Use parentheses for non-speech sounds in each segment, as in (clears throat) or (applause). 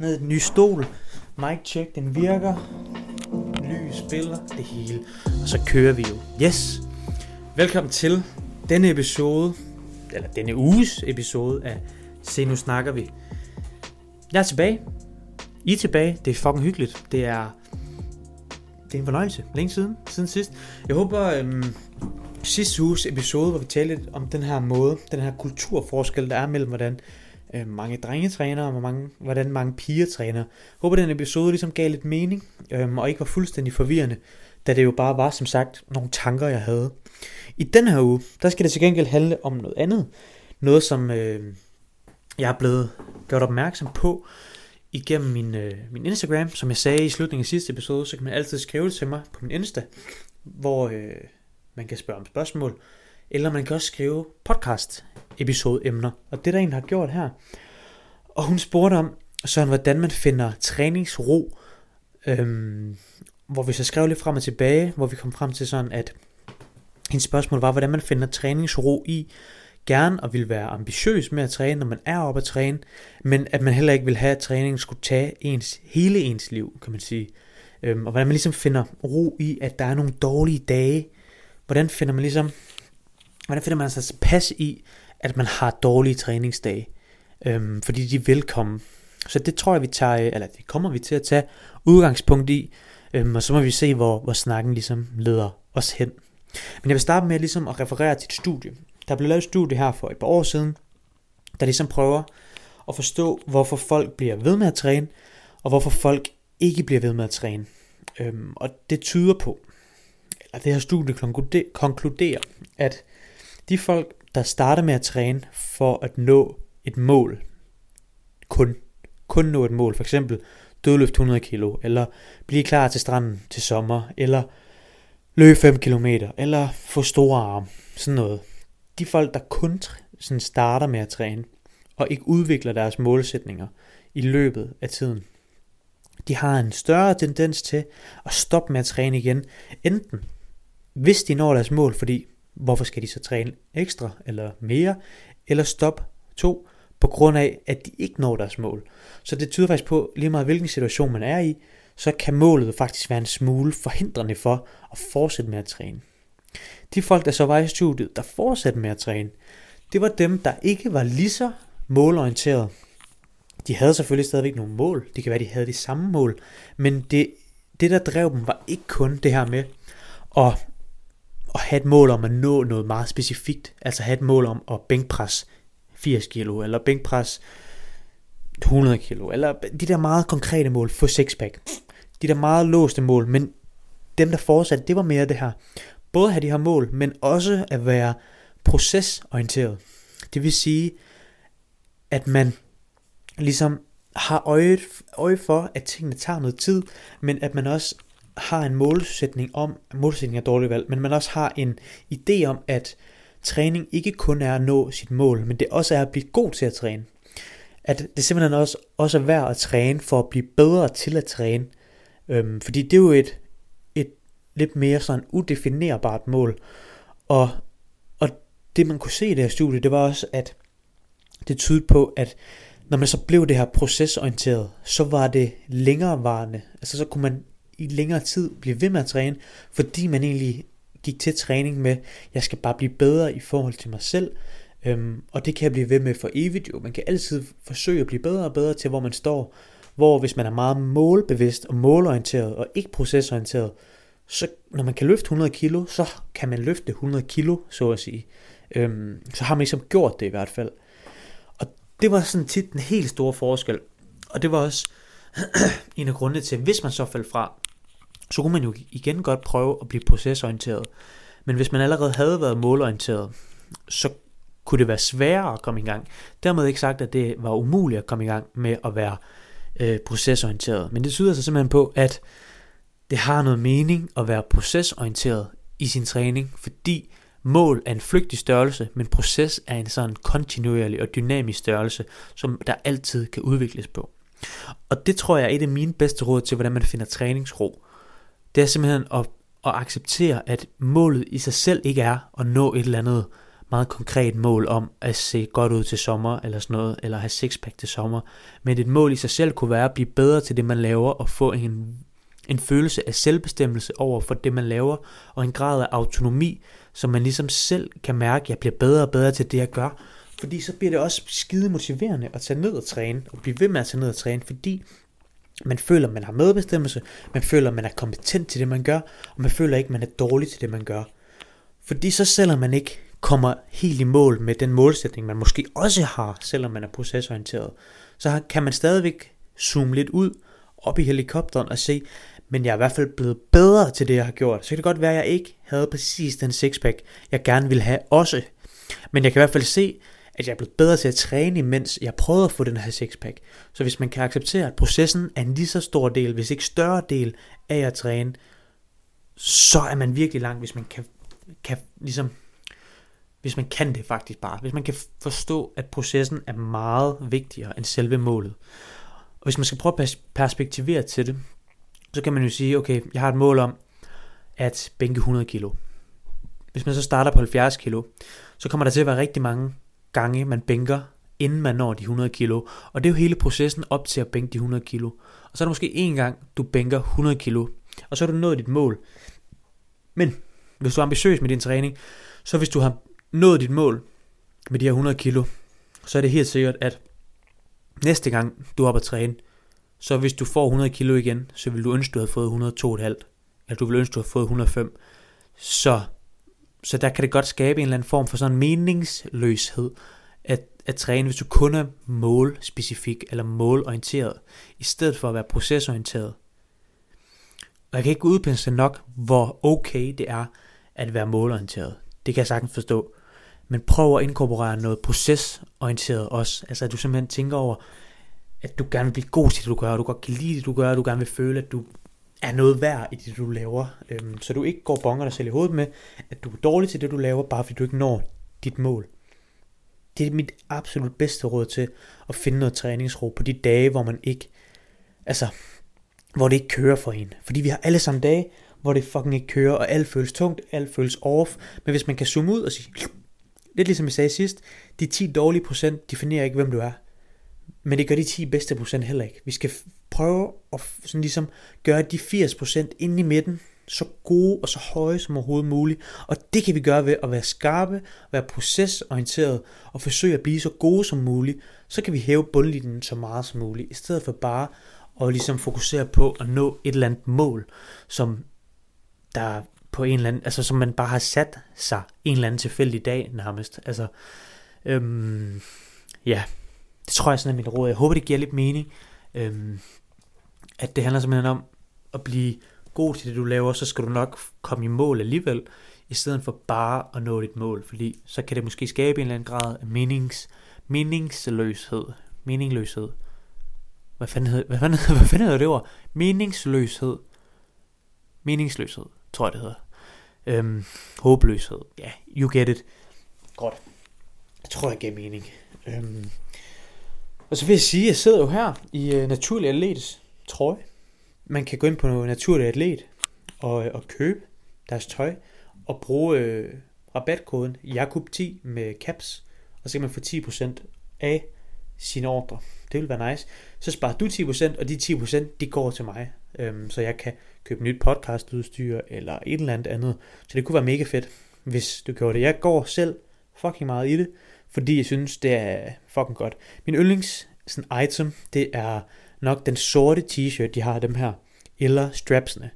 ned i den nye stol. Mic check, den virker. Lys spiller, det hele. Og så kører vi jo. Yes! Velkommen til denne episode, eller denne uges episode af Se Nu Snakker Vi. Jeg er tilbage. I er tilbage. Det er fucking hyggeligt. Det er, det er en fornøjelse. Længe siden, siden sidst. Jeg håber, øhm, sidste uges episode, hvor vi talte lidt om den her måde, den her kulturforskel, der er mellem, hvordan øh, mange drenge træner, og hvor mange, hvordan mange piger træner. Jeg håber, den episode ligesom gav lidt mening, øh, og ikke var fuldstændig forvirrende, da det jo bare var, som sagt, nogle tanker, jeg havde. I den her uge, der skal det til gengæld handle om noget andet. Noget, som øh, jeg er blevet gjort opmærksom på igennem min, øh, min Instagram. Som jeg sagde i slutningen af sidste episode, så kan man altid skrive til mig på min Insta, hvor øh, man kan spørge om spørgsmål, eller man kan også skrive podcast episode emner. Og det der en, der har gjort her. Og hun spurgte om, sådan, hvordan man finder træningsro, øhm, hvor vi så skrev lidt frem og tilbage, hvor vi kom frem til sådan, at hendes spørgsmål var, hvordan man finder træningsro i, gerne og vil være ambitiøs med at træne, når man er oppe at træne, men at man heller ikke vil have, at træningen skulle tage ens, hele ens liv, kan man sige. Øhm, og hvordan man ligesom finder ro i, at der er nogle dårlige dage. Hvordan finder man ligesom, hvordan finder man sig pas i, at man har dårlige træningsdage, øhm, fordi de er velkommen. Så det tror jeg, vi tager, øh, eller det kommer vi til at tage udgangspunkt i, øhm, og så må vi se, hvor, hvor snakken ligesom leder os hen. Men jeg vil starte med ligesom at referere til et studie. Der blev lavet et studie her for et par år siden, der ligesom prøver at forstå, hvorfor folk bliver ved med at træne, og hvorfor folk ikke bliver ved med at træne. Øhm, og det tyder på, eller det her studie konkluderer, at de folk, der starter med at træne for at nå et mål, kun, kun nå et mål, for eksempel dødløft 100 kilo, eller blive klar til stranden til sommer, eller løbe 5 km, eller få store arme, sådan noget. De folk, der kun sådan starter med at træne, og ikke udvikler deres målsætninger i løbet af tiden, de har en større tendens til at stoppe med at træne igen, enten hvis de når deres mål, fordi hvorfor skal de så træne ekstra eller mere, eller stop to, på grund af, at de ikke når deres mål. Så det tyder faktisk på, lige meget hvilken situation man er i, så kan målet faktisk være en smule forhindrende for at fortsætte med at træne. De folk, der så var i studiet, der fortsatte med at træne, det var dem, der ikke var lige så målorienterede. De havde selvfølgelig stadigvæk nogle mål. Det kan være, de havde de samme mål. Men det, det der drev dem, var ikke kun det her med at have et mål om at nå noget meget specifikt. Altså have et mål om at bænkpres 80 kilo, eller bænkpres 100 kilo, eller de der meget konkrete mål, få sixpack. De der meget låste mål, men dem der fortsatte, det var mere det her. Både at have de her mål, men også at være procesorienteret. Det vil sige, at man ligesom har øje, øje for, at tingene tager noget tid, men at man også har en målsætning om, målsætning er dårligt valg, men man også har en idé om, at træning ikke kun er at nå sit mål, men det også er at blive god til at træne. At det simpelthen også, også er værd at træne for at blive bedre til at træne. Øhm, fordi det er jo et, et lidt mere sådan udefinerbart mål. Og, og det man kunne se i det her studie, det var også, at det tydede på, at når man så blev det her procesorienteret, så var det længerevarende. Altså så kunne man i længere tid blive ved med at træne, fordi man egentlig gik til træning med, jeg skal bare blive bedre i forhold til mig selv, øhm, og det kan jeg blive ved med for evigt jo. Man kan altid forsøge at blive bedre og bedre til, hvor man står, hvor hvis man er meget målbevidst og målorienteret og ikke procesorienteret, så når man kan løfte 100 kilo, så kan man løfte 100 kilo, så at sige. Øhm, så har man ligesom gjort det i hvert fald. Og det var sådan tit den helt store forskel. Og det var også (clears throat) en af grundene til, hvis man så faldt fra, så kunne man jo igen godt prøve at blive procesorienteret. Men hvis man allerede havde været målorienteret, så kunne det være sværere at komme i gang. Dermed ikke sagt, at det var umuligt at komme i gang med at være øh, procesorienteret. Men det tyder sig simpelthen på, at det har noget mening at være procesorienteret i sin træning, fordi mål er en flygtig størrelse, men proces er en sådan kontinuerlig og dynamisk størrelse, som der altid kan udvikles på. Og det tror jeg er et af mine bedste råd til, hvordan man finder træningsro det er simpelthen at, at acceptere, at målet i sig selv ikke er at nå et eller andet meget konkret mål om at se godt ud til sommer, eller sådan noget, eller have sixpack til sommer. Men et mål i sig selv kunne være at blive bedre til det, man laver, og få en, en følelse af selvbestemmelse over for det, man laver, og en grad af autonomi, så man ligesom selv kan mærke, at jeg bliver bedre og bedre til det, jeg gør. Fordi så bliver det også skide motiverende at tage ned og træne, og blive ved med at tage ned og træne, fordi man føler, man har medbestemmelse, man føler, man er kompetent til det, man gør, og man føler ikke, man er dårlig til det, man gør. Fordi så selvom man ikke kommer helt i mål med den målsætning, man måske også har, selvom man er procesorienteret, så kan man stadigvæk zoome lidt ud op i helikopteren og se, men jeg er i hvert fald blevet bedre til det, jeg har gjort. Så kan det godt være, at jeg ikke havde præcis den sixpack, jeg gerne ville have også. Men jeg kan i hvert fald se, at jeg er blevet bedre til at træne, mens jeg prøvede at få den her sixpack. Så hvis man kan acceptere, at processen er en lige så stor del, hvis ikke større del af at træne, så er man virkelig langt, hvis man kan, kan ligesom, hvis man kan det faktisk bare. Hvis man kan forstå, at processen er meget vigtigere end selve målet. Og hvis man skal prøve at perspektivere til det, så kan man jo sige, okay, jeg har et mål om at bænke 100 kilo. Hvis man så starter på 70 kilo, så kommer der til at være rigtig mange gange, man bænker, inden man når de 100 kilo. Og det er jo hele processen op til at bænke de 100 kilo. Og så er der måske en gang, du bænker 100 kilo, og så har du nået dit mål. Men hvis du er ambitiøs med din træning, så hvis du har nået dit mål med de her 100 kilo, så er det helt sikkert, at næste gang du er oppe at træne, så hvis du får 100 kilo igen, så vil du ønske, du havde fået 102,5, eller du vil ønske, du havde fået 105. Så så der kan det godt skabe en eller anden form for sådan meningsløshed at, at træne, hvis du kun er målspecifik eller målorienteret, i stedet for at være procesorienteret. Og jeg kan ikke udpensle nok, hvor okay det er at være målorienteret. Det kan jeg sagtens forstå. Men prøv at inkorporere noget procesorienteret også. Altså at du simpelthen tænker over, at du gerne vil blive god til det, du gør, og du godt kan lide det, du gør, og du gerne vil føle, at du er noget værd i det, du laver. Øhm, så du ikke går bonger dig selv i hovedet med, at du er dårlig til det, du laver, bare fordi du ikke når dit mål. Det er mit absolut bedste råd til at finde noget træningsro på de dage, hvor man ikke, altså, hvor det ikke kører for en. Fordi vi har alle sammen dage, hvor det fucking ikke kører, og alt føles tungt, alt føles off. Men hvis man kan zoome ud og sige, lidt ligesom jeg sagde sidst, de 10 dårlige procent definerer ikke, hvem du er. Men det gør de 10 bedste procent heller ikke. Vi skal prøve at sådan ligesom gøre de 80% inde i midten så gode og så høje som overhovedet muligt. Og det kan vi gøre ved at være skarpe, være procesorienteret og forsøge at blive så gode som muligt. Så kan vi hæve bundlinjen så meget som muligt, i stedet for bare at ligesom fokusere på at nå et eller andet mål, som der på en eller anden, altså som man bare har sat sig en eller anden tilfældig dag nærmest. Altså, øhm, ja, det tror jeg sådan er mit råd. Jeg håber, det giver lidt mening. Øhm, at det handler simpelthen om at blive god til det, du laver, så skal du nok komme i mål alligevel, i stedet for bare at nå dit mål, fordi så kan det måske skabe en eller anden grad af menings, meningsløshed. Meningsløshed. Hvad fanden hedder, hvad fanden, (laughs) hvad fanden hedder det ord? Meningsløshed. Meningsløshed, tror jeg det hedder. Øhm, håbløshed. Ja, yeah, you get it. Godt. Jeg tror, jeg giver mening. Øhm, og så vil jeg sige, at jeg sidder jo her i uh, Naturlig Atletes trøje. Man kan gå ind på Naturlig Atlet og, øh, og købe deres tøj og bruge øh, rabatkoden Jakub10 med caps, og så kan man få 10% af sine ordre. Det vil være nice. Så sparer du 10%, og de 10% de går til mig, øhm, så jeg kan købe nyt podcastudstyr eller et eller andet andet. Så det kunne være mega fedt, hvis du gjorde det. Jeg går selv fucking meget i det, fordi jeg synes, det er fucking godt. Min yndlings sådan item, det er nok den sorte t-shirt, de har dem her, eller strapsene.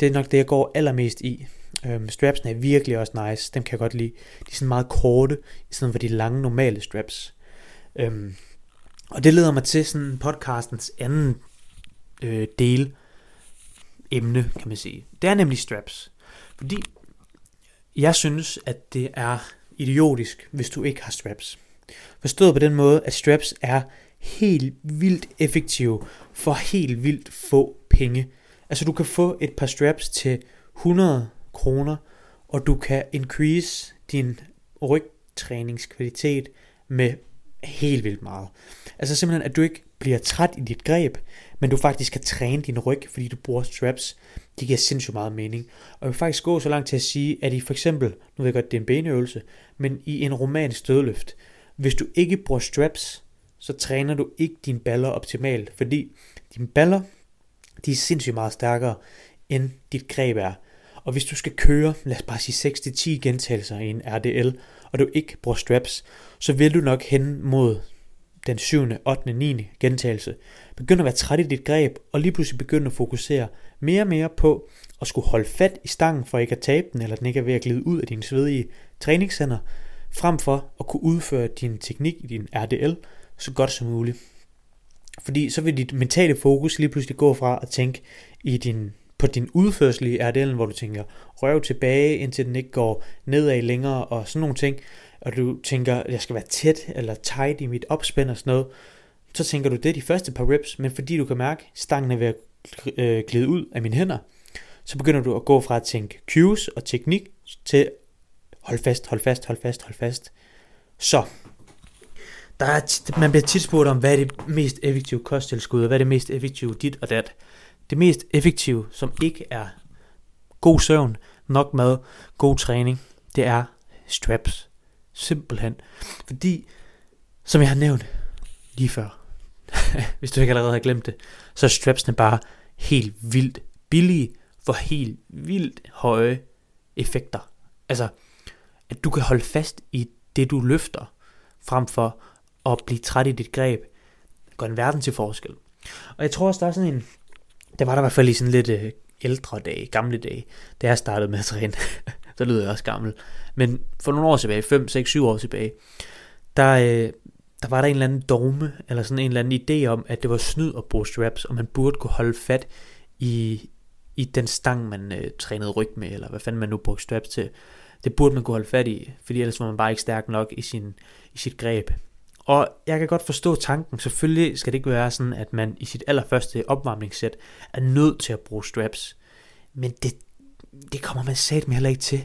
Det er nok det, jeg går allermest i. Øhm, strapsene er virkelig også nice, dem kan jeg godt lide. De er sådan meget korte, i stedet for de lange, normale straps. Øhm, og det leder mig til sådan podcastens anden øh, del, emne, kan man sige. Det er nemlig straps. Fordi jeg synes, at det er idiotisk, hvis du ikke har straps. Forstået på den måde, at straps er helt vildt effektive for helt vildt få penge. Altså du kan få et par straps til 100 kroner, og du kan increase din rygtræningskvalitet med helt vildt meget. Altså simpelthen, at du ikke bliver træt i dit greb, men du faktisk kan træne din ryg, fordi du bruger straps. Det giver sindssygt meget mening. Og jeg vil faktisk gå så langt til at sige, at i for eksempel, nu ved jeg godt, det er en benøvelse, men i en romansk dødløft, hvis du ikke bruger straps, så træner du ikke dine baller optimalt, fordi dine baller, de er sindssygt meget stærkere, end dit greb er. Og hvis du skal køre, lad os bare sige 6-10 gentagelser i en RDL, og du ikke bruger straps, så vil du nok hen mod den 7., 8., 9. gentagelse Begynd at være træt i dit greb, og lige pludselig begynde at fokusere mere og mere på at skulle holde fat i stangen for ikke at tabe den, eller den ikke er ved at glide ud af dine svedige træningscenter, frem for at kunne udføre din teknik i din RDL så godt som muligt. Fordi så vil dit mentale fokus lige pludselig gå fra at tænke i din, på din udførsel i RDL'en, hvor du tænker røv tilbage, indtil den ikke går nedad længere og sådan nogle ting, og du tænker, jeg skal være tæt eller tight i mit opspænd og sådan noget, så tænker du det de første par reps, men fordi du kan mærke, at stangen er ved at øh, glide ud af mine hænder, så begynder du at gå fra at tænke cues og teknik til hold fast, hold fast, hold fast, hold fast. Så, der er, man bliver tit spurgt om, hvad er det mest effektive kosttilskud, og hvad er det mest effektive dit og dat. Det mest effektive, som ikke er god søvn, nok mad, god træning, det er straps. Simpelthen. Fordi, som jeg har nævnt lige før, (laughs) hvis du ikke allerede har glemt det, så er strapsene bare helt vildt billige for helt vildt høje effekter. Altså, at du kan holde fast i det, du løfter, frem for at blive træt i dit greb, gør en verden til forskel. Og jeg tror også, der er sådan en, det var der i hvert fald i sådan lidt øh, ældre dage, gamle dage, da jeg startede med at træne. (laughs) så lyder jeg også gammel. Men for nogle år tilbage, 5, 6, 7 år tilbage, der, øh, der var der en eller anden dogme, eller sådan en eller anden idé om, at det var snyd at bruge straps, og man burde kunne holde fat i, i den stang, man øh, trænede ryg med, eller hvad fanden man nu brugte straps til. Det burde man kunne holde fat i, fordi ellers var man bare ikke stærk nok i, sin, i sit greb. Og jeg kan godt forstå tanken. Selvfølgelig skal det ikke være sådan, at man i sit allerførste opvarmningssæt er nødt til at bruge straps. Men det, det kommer man sat med heller ikke til.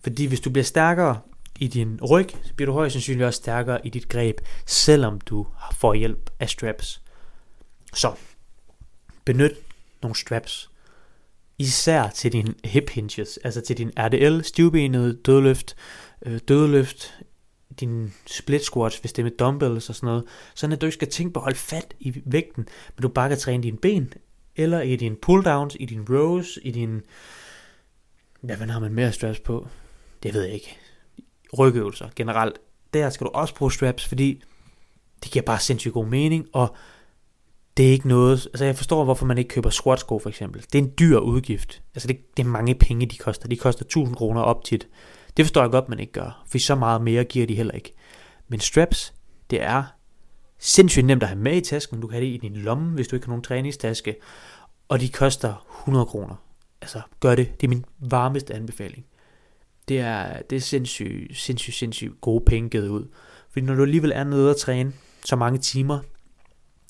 Fordi hvis du bliver stærkere i din ryg, så bliver du højst sandsynligt også stærkere i dit greb, selvom du får hjælp af straps. Så benyt nogle straps. Især til din hip hinges, altså til din RDL, stivbenet, dødløft, øh, dødløft, din split squats, hvis det er med dumbbells og sådan noget, sådan at du ikke skal tænke på at holde fat i vægten, men du bare kan træne dine ben, eller i dine pull downs, i din rows, i din, ja, hvad har man mere straps på? Det ved jeg ikke. Rygøvelser generelt. Der skal du også bruge straps, fordi det giver bare sindssygt god mening, og det er ikke noget, altså jeg forstår, hvorfor man ikke køber squat-sko for eksempel. Det er en dyr udgift. Altså det, det er mange penge, de koster. De koster 1000 kroner op tit. Det forstår jeg godt, man ikke gør, for så meget mere giver de heller ikke. Men straps, det er sindssygt nemt at have med i tasken. Du kan have det i din lomme, hvis du ikke har nogen træningstaske. Og de koster 100 kroner. Altså, gør det. Det er min varmeste anbefaling. Det er, det er sindssygt, sindssygt, sindssygt gode penge givet ud. Fordi når du alligevel er nede og træne så mange timer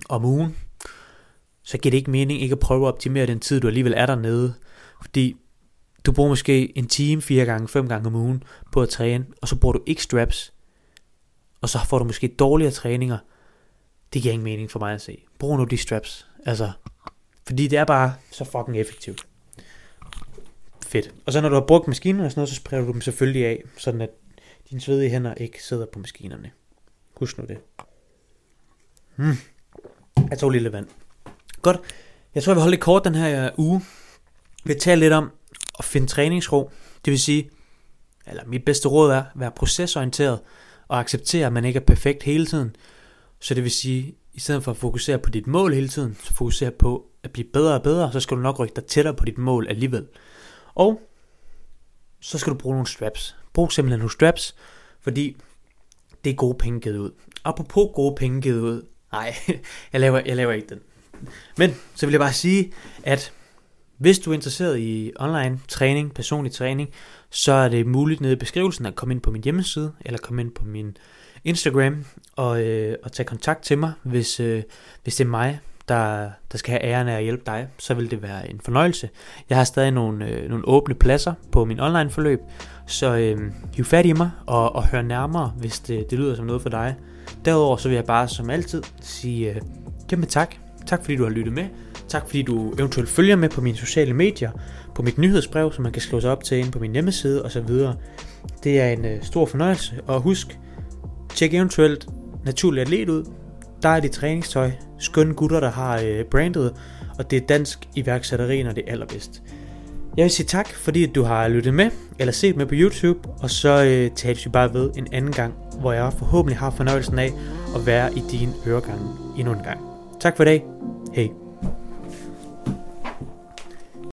om ugen, så giver det ikke mening ikke at prøve at optimere den tid, du alligevel er dernede. Fordi du bruger måske en time, fire gange, fem gange om ugen på at træne, og så bruger du ikke straps, og så får du måske dårligere træninger. Det giver ingen mening for mig at se. Brug nu de straps. Altså, fordi det er bare så fucking effektivt. Fedt. Og så når du har brugt maskinen og sådan noget, så spreder du dem selvfølgelig af, sådan at dine svedige hænder ikke sidder på maskinerne. Husk nu det. Hmm. Jeg tog lidt vand. Godt. Jeg tror, jeg vil holde lidt kort den her øh, uge. Vi taler lidt om, at finde træningsro. Det vil sige, eller mit bedste råd er, at være procesorienteret og acceptere, at man ikke er perfekt hele tiden. Så det vil sige, i stedet for at fokusere på dit mål hele tiden, så fokusere på at blive bedre og bedre, så skal du nok rykke dig tættere på dit mål alligevel. Og så skal du bruge nogle straps. Brug simpelthen nogle straps, fordi det er gode penge givet ud. Apropos gode penge givet ud, nej, (laughs) jeg laver, jeg laver ikke den. Men så vil jeg bare sige, at hvis du er interesseret i online træning, personlig træning, så er det muligt nede i beskrivelsen at komme ind på min hjemmeside, eller komme ind på min Instagram og, øh, og tage kontakt til mig, hvis, øh, hvis det er mig, der, der skal have æren af at hjælpe dig, så vil det være en fornøjelse. Jeg har stadig nogle, øh, nogle åbne pladser på min online forløb, så øh, hiv fat i mig og, og hør nærmere, hvis det, det lyder som noget for dig. Derudover så vil jeg bare som altid sige øh, kæmpe tak. Tak fordi du har lyttet med. Tak fordi du eventuelt følger med på mine sociale medier, på mit nyhedsbrev, som man kan skrive sig op til inde på min hjemmeside osv. Det er en øh, stor fornøjelse, og husk, tjek eventuelt Naturlig Atlet ud. Der er dit træningstøj, skønne gutter, der har øh, brandet, og det er dansk iværksætteri, når det er allerbedst. Jeg vil sige tak, fordi du har lyttet med, eller set med på YouTube, og så øh, tales vi bare ved en anden gang, hvor jeg forhåbentlig har fornøjelsen af at være i din øregang endnu en gang. Tak for i dag. Hej.